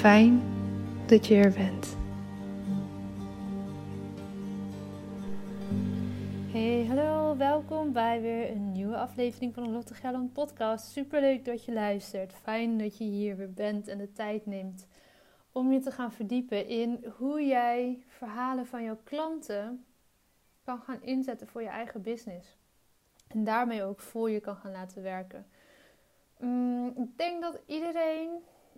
Fijn dat je er bent. Hey, hallo, welkom bij weer een nieuwe aflevering van de Lotte Gelland podcast. Super leuk dat je luistert. Fijn dat je hier weer bent en de tijd neemt om je te gaan verdiepen in hoe jij verhalen van jouw klanten kan gaan inzetten voor je eigen business. En daarmee ook voor je kan gaan laten werken. Mm, ik denk dat iedereen,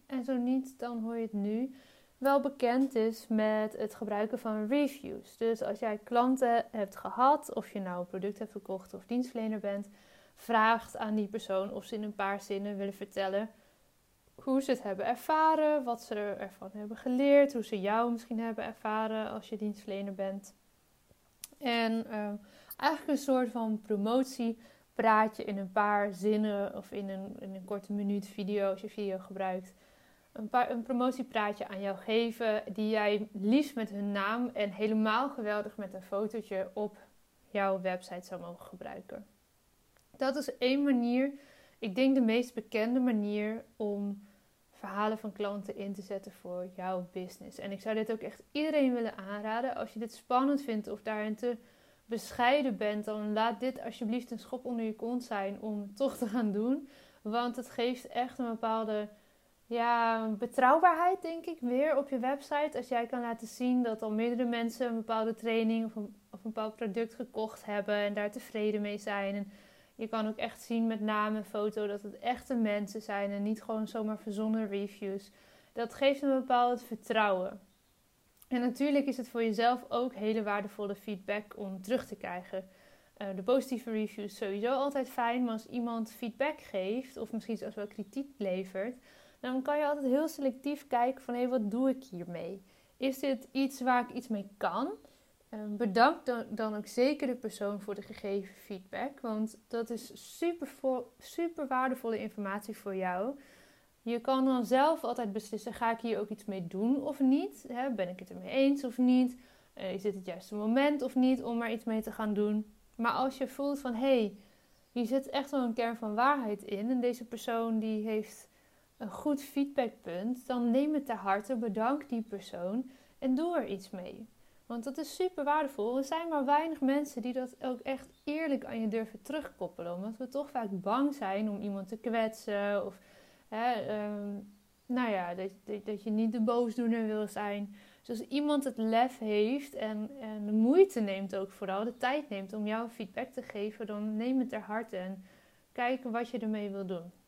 en zo niet, dan hoor je het nu, wel bekend is met het gebruiken van reviews. Dus als jij klanten hebt gehad, of je nou een product hebt gekocht of dienstverlener bent, vraagt aan die persoon of ze in een paar zinnen willen vertellen hoe ze het hebben ervaren, wat ze ervan hebben geleerd, hoe ze jou misschien hebben ervaren als je dienstverlener bent. En uh, eigenlijk een soort van promotiepraatje in een paar zinnen of in een, in een korte minuut video als je video gebruikt. Een, paar, een promotiepraatje aan jou geven die jij liefst met hun naam en helemaal geweldig met een fotootje op jouw website zou mogen gebruiken. Dat is één manier, ik denk de meest bekende manier om verhalen van klanten in te zetten voor jouw business. En ik zou dit ook echt iedereen willen aanraden. Als je dit spannend vindt of daarin te bescheiden bent, dan laat dit alsjeblieft een schop onder je kont zijn om toch te gaan doen. Want het geeft echt een bepaalde ja, betrouwbaarheid, denk ik, weer op je website. Als jij kan laten zien dat al meerdere mensen een bepaalde training of een, of een bepaald product gekocht hebben en daar tevreden mee zijn. Je kan ook echt zien met naam en foto dat het echte mensen zijn en niet gewoon zomaar verzonnen reviews. Dat geeft een bepaald vertrouwen. En natuurlijk is het voor jezelf ook hele waardevolle feedback om terug te krijgen. Uh, de positieve reviews sowieso altijd fijn, maar als iemand feedback geeft of misschien zelfs wel kritiek levert, dan kan je altijd heel selectief kijken van hé, wat doe ik hiermee? Is dit iets waar ik iets mee kan? Ehm, bedank dan, ook zeker de persoon voor de gegeven feedback, want dat is super, super waardevolle informatie voor jou. Je kan dan zelf altijd beslissen: ga ik hier ook iets mee doen of niet? ben ik het ermee eens of niet? Uh, is dit het juiste moment of niet om er iets mee te gaan doen? Maar als je voelt van hé, hey, hier zit echt wel een kern van waarheid in en deze persoon die heeft een goed feedbackpunt, dan neem het ter harte, bedank die persoon en doe er iets mee. Want dat is super waardevol. Er zijn maar weinig mensen die dat ook echt eerlijk aan je durven terugkoppelen. Omdat we toch vaak bang zijn om iemand te kwetsen. Of hè, ehm, nou ja, dat, dat, je niet de boosdoener wil zijn. Dus als iemand het lef heeft en, en de moeite neemt ook vooral, de tijd neemt om jou feedback te geven, dan neem het ter harte en kijk wat je ermee wil doen.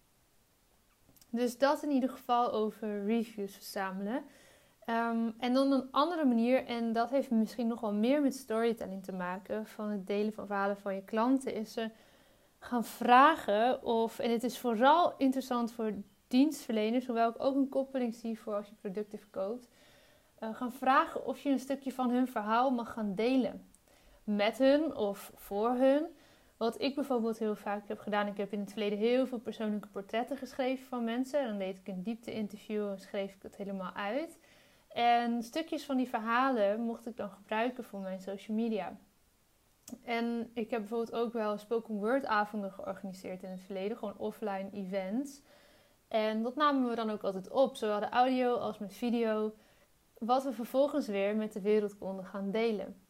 Dus dat in ieder geval over reviews verzamelen. Ehm, en dan een andere manier, en dat heeft misschien nog wel meer met storytelling te maken, van het delen van verhalen van je klanten, is ze gaan vragen of, en het is vooral interessant voor dienstverleners, hoewel ik ook een koppeling zie voor als je producten verkoopt, uh, gaan vragen of je een stukje van hun verhaal mag gaan delen. Met hun of voor hun. Wat ik bijvoorbeeld heel vaak heb gedaan, ik heb in het verleden heel veel persoonlijke portretten geschreven van mensen. En dan deed ik een diepte-interview en schreef ik het helemaal uit. En stukjes van die verhalen mocht ik dan gebruiken voor mijn social media. En ik heb bijvoorbeeld ook wel spoken word avonden georganiseerd in het verleden, gewoon offline events. En dat namen we dan ook altijd op, zowel de audio als met video, wat we vervolgens weer met de wereld konden gaan delen.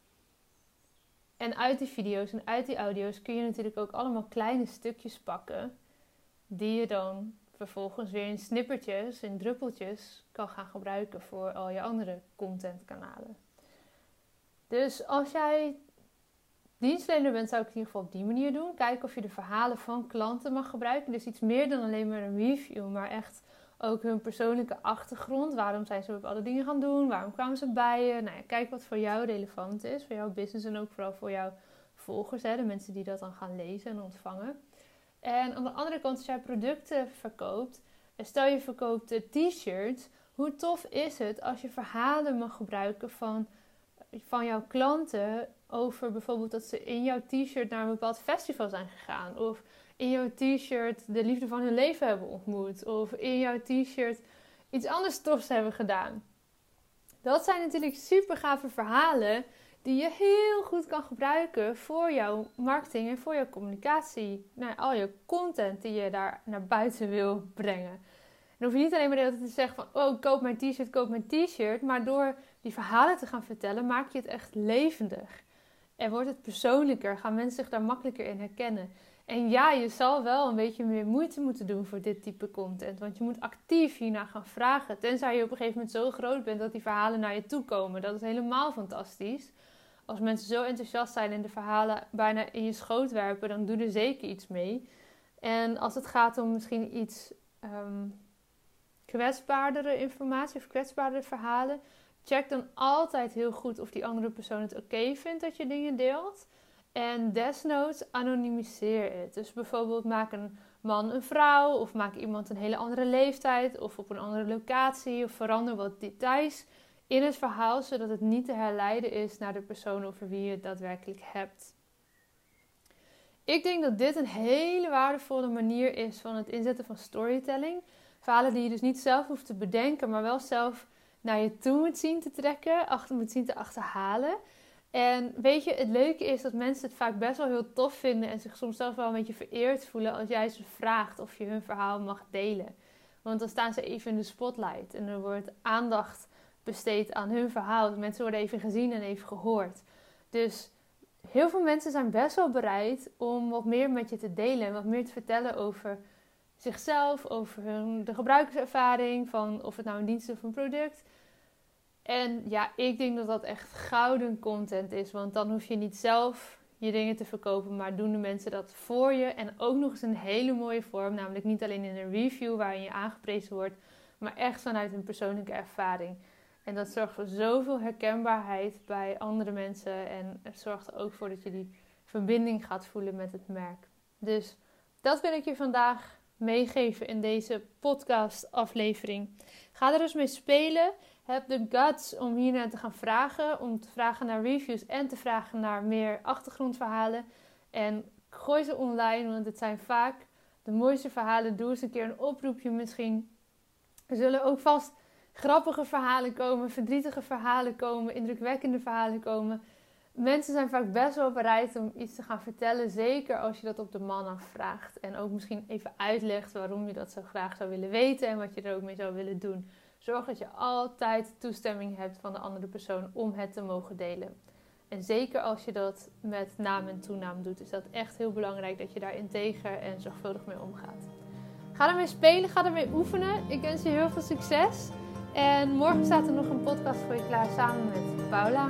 En uit die video's en uit die audio's kun je natuurlijk ook allemaal kleine stukjes pakken, die je dan vervolgens weer in snippertjes, in druppeltjes kan gaan gebruiken voor al je andere contentkanalen. Dus als jij dienstverlener bent, zou ik het in ieder geval op die manier doen. Kijken of je de verhalen van klanten mag gebruiken. Dus iets meer dan alleen maar een review, maar echt ook hun persoonlijke achtergrond. Waarom zijn ze bepaalde dingen gaan doen? Waarom kwamen ze bij je? Nou ja, kijk wat voor jou relevant is, voor jouw business en ook vooral voor jouw volgers, hè, de mensen die dat dan gaan lezen en ontvangen. En aan de andere kant, als jij producten verkoopt, stel je verkoopt t-shirts, hoe tof is het als je verhalen mag gebruiken van, van jouw klanten over bijvoorbeeld dat ze in jouw t-shirt naar een bepaald festival zijn gegaan. Of in jouw t-shirt de liefde van hun leven hebben ontmoet. Of in jouw t-shirt iets anders tofs hebben gedaan. Dat zijn natuurlijk super gave verhalen die je heel goed kan gebruiken voor jouw marketing en voor jouw communicatie. Nou, al je content die je daar naar buiten wil brengen. En hoef je niet alleen maar de hele tijd te zeggen van, oh, koop mijn t-shirt, koop mijn t-shirt. Maar door die verhalen te gaan vertellen, maak je het echt levendig. En wordt het persoonlijker, gaan mensen zich daar makkelijker in herkennen. En ja, je zal wel een beetje meer moeite moeten doen voor dit type content. Want je moet actief hierna gaan vragen. Tenzij je op een gegeven moment zo groot bent dat die verhalen naar je toe komen. Dat is helemaal fantastisch. Als mensen zo enthousiast zijn en de verhalen bijna in je schoot werpen, dan doe er zeker iets mee. En als het gaat om misschien iets um, kwetsbaardere informatie of kwetsbaardere verhalen, check dan altijd heel goed of die andere persoon het oké vindt dat je dingen deelt. En desnoods anonymiseer het. Dus bijvoorbeeld maak een man een vrouw, of maak iemand een hele andere leeftijd, of op een andere locatie, of verander wat details in het verhaal, zodat het niet te herleiden is naar de persoon over wie je het daadwerkelijk hebt. Ik denk dat dit een hele waardevolle manier is van het inzetten van storytelling. Verhalen die je dus niet zelf hoeft te bedenken, maar wel zelf naar je toe moet zien te trekken, achter moet zien te achterhalen. En weet je, het leuke is dat mensen het vaak best wel heel tof vinden en zich soms zelfs wel een beetje vereerd voelen als jij ze vraagt of je hun verhaal mag delen. Want dan staan ze even in de spotlight en er wordt aandacht besteed aan hun verhaal. Mensen worden even gezien en even gehoord. Dus heel veel mensen zijn best wel bereid om wat meer met je te delen en wat meer te vertellen over zichzelf, over hun, de gebruikerservaring van of het nou een dienst of een product. En ja, ik denk dat dat echt gouden content is. Want dan hoef je niet zelf je dingen te verkopen, maar doen de mensen dat voor je. En ook nog eens een hele mooie vorm. Namelijk niet alleen in een review waarin je aangeprezen wordt, maar echt vanuit een persoonlijke ervaring. En dat zorgt voor zoveel herkenbaarheid bij andere mensen. En het zorgt er ook voor dat je die verbinding gaat voelen met het merk. Dus dat wil ik je vandaag meegeven in deze podcast aflevering. Ga er dus mee spelen heb de guts om hiernaar te gaan vragen. Om te vragen naar reviews en te vragen naar meer achtergrondverhalen. En gooi ze online, want het zijn vaak de mooiste verhalen. Doe eens een keer een oproepje misschien. Er zullen ook vast grappige verhalen komen, verdrietige verhalen komen, indrukwekkende verhalen komen. Mensen zijn vaak best wel bereid om iets te gaan vertellen, zeker als je dat op de man afvraagt. En ook misschien even uitlegt waarom je dat zo graag zou willen weten en wat je er ook mee zou willen doen Zorg dat je altijd toestemming hebt van de andere persoon om het te mogen delen. En zeker als je dat met naam en toenaam doet, is dat echt heel belangrijk dat je daar integer en zorgvuldig mee omgaat. Ga ermee spelen, ga ermee oefenen. Ik wens je heel veel succes. En morgen staat er nog een podcast voor je klaar samen met Paula.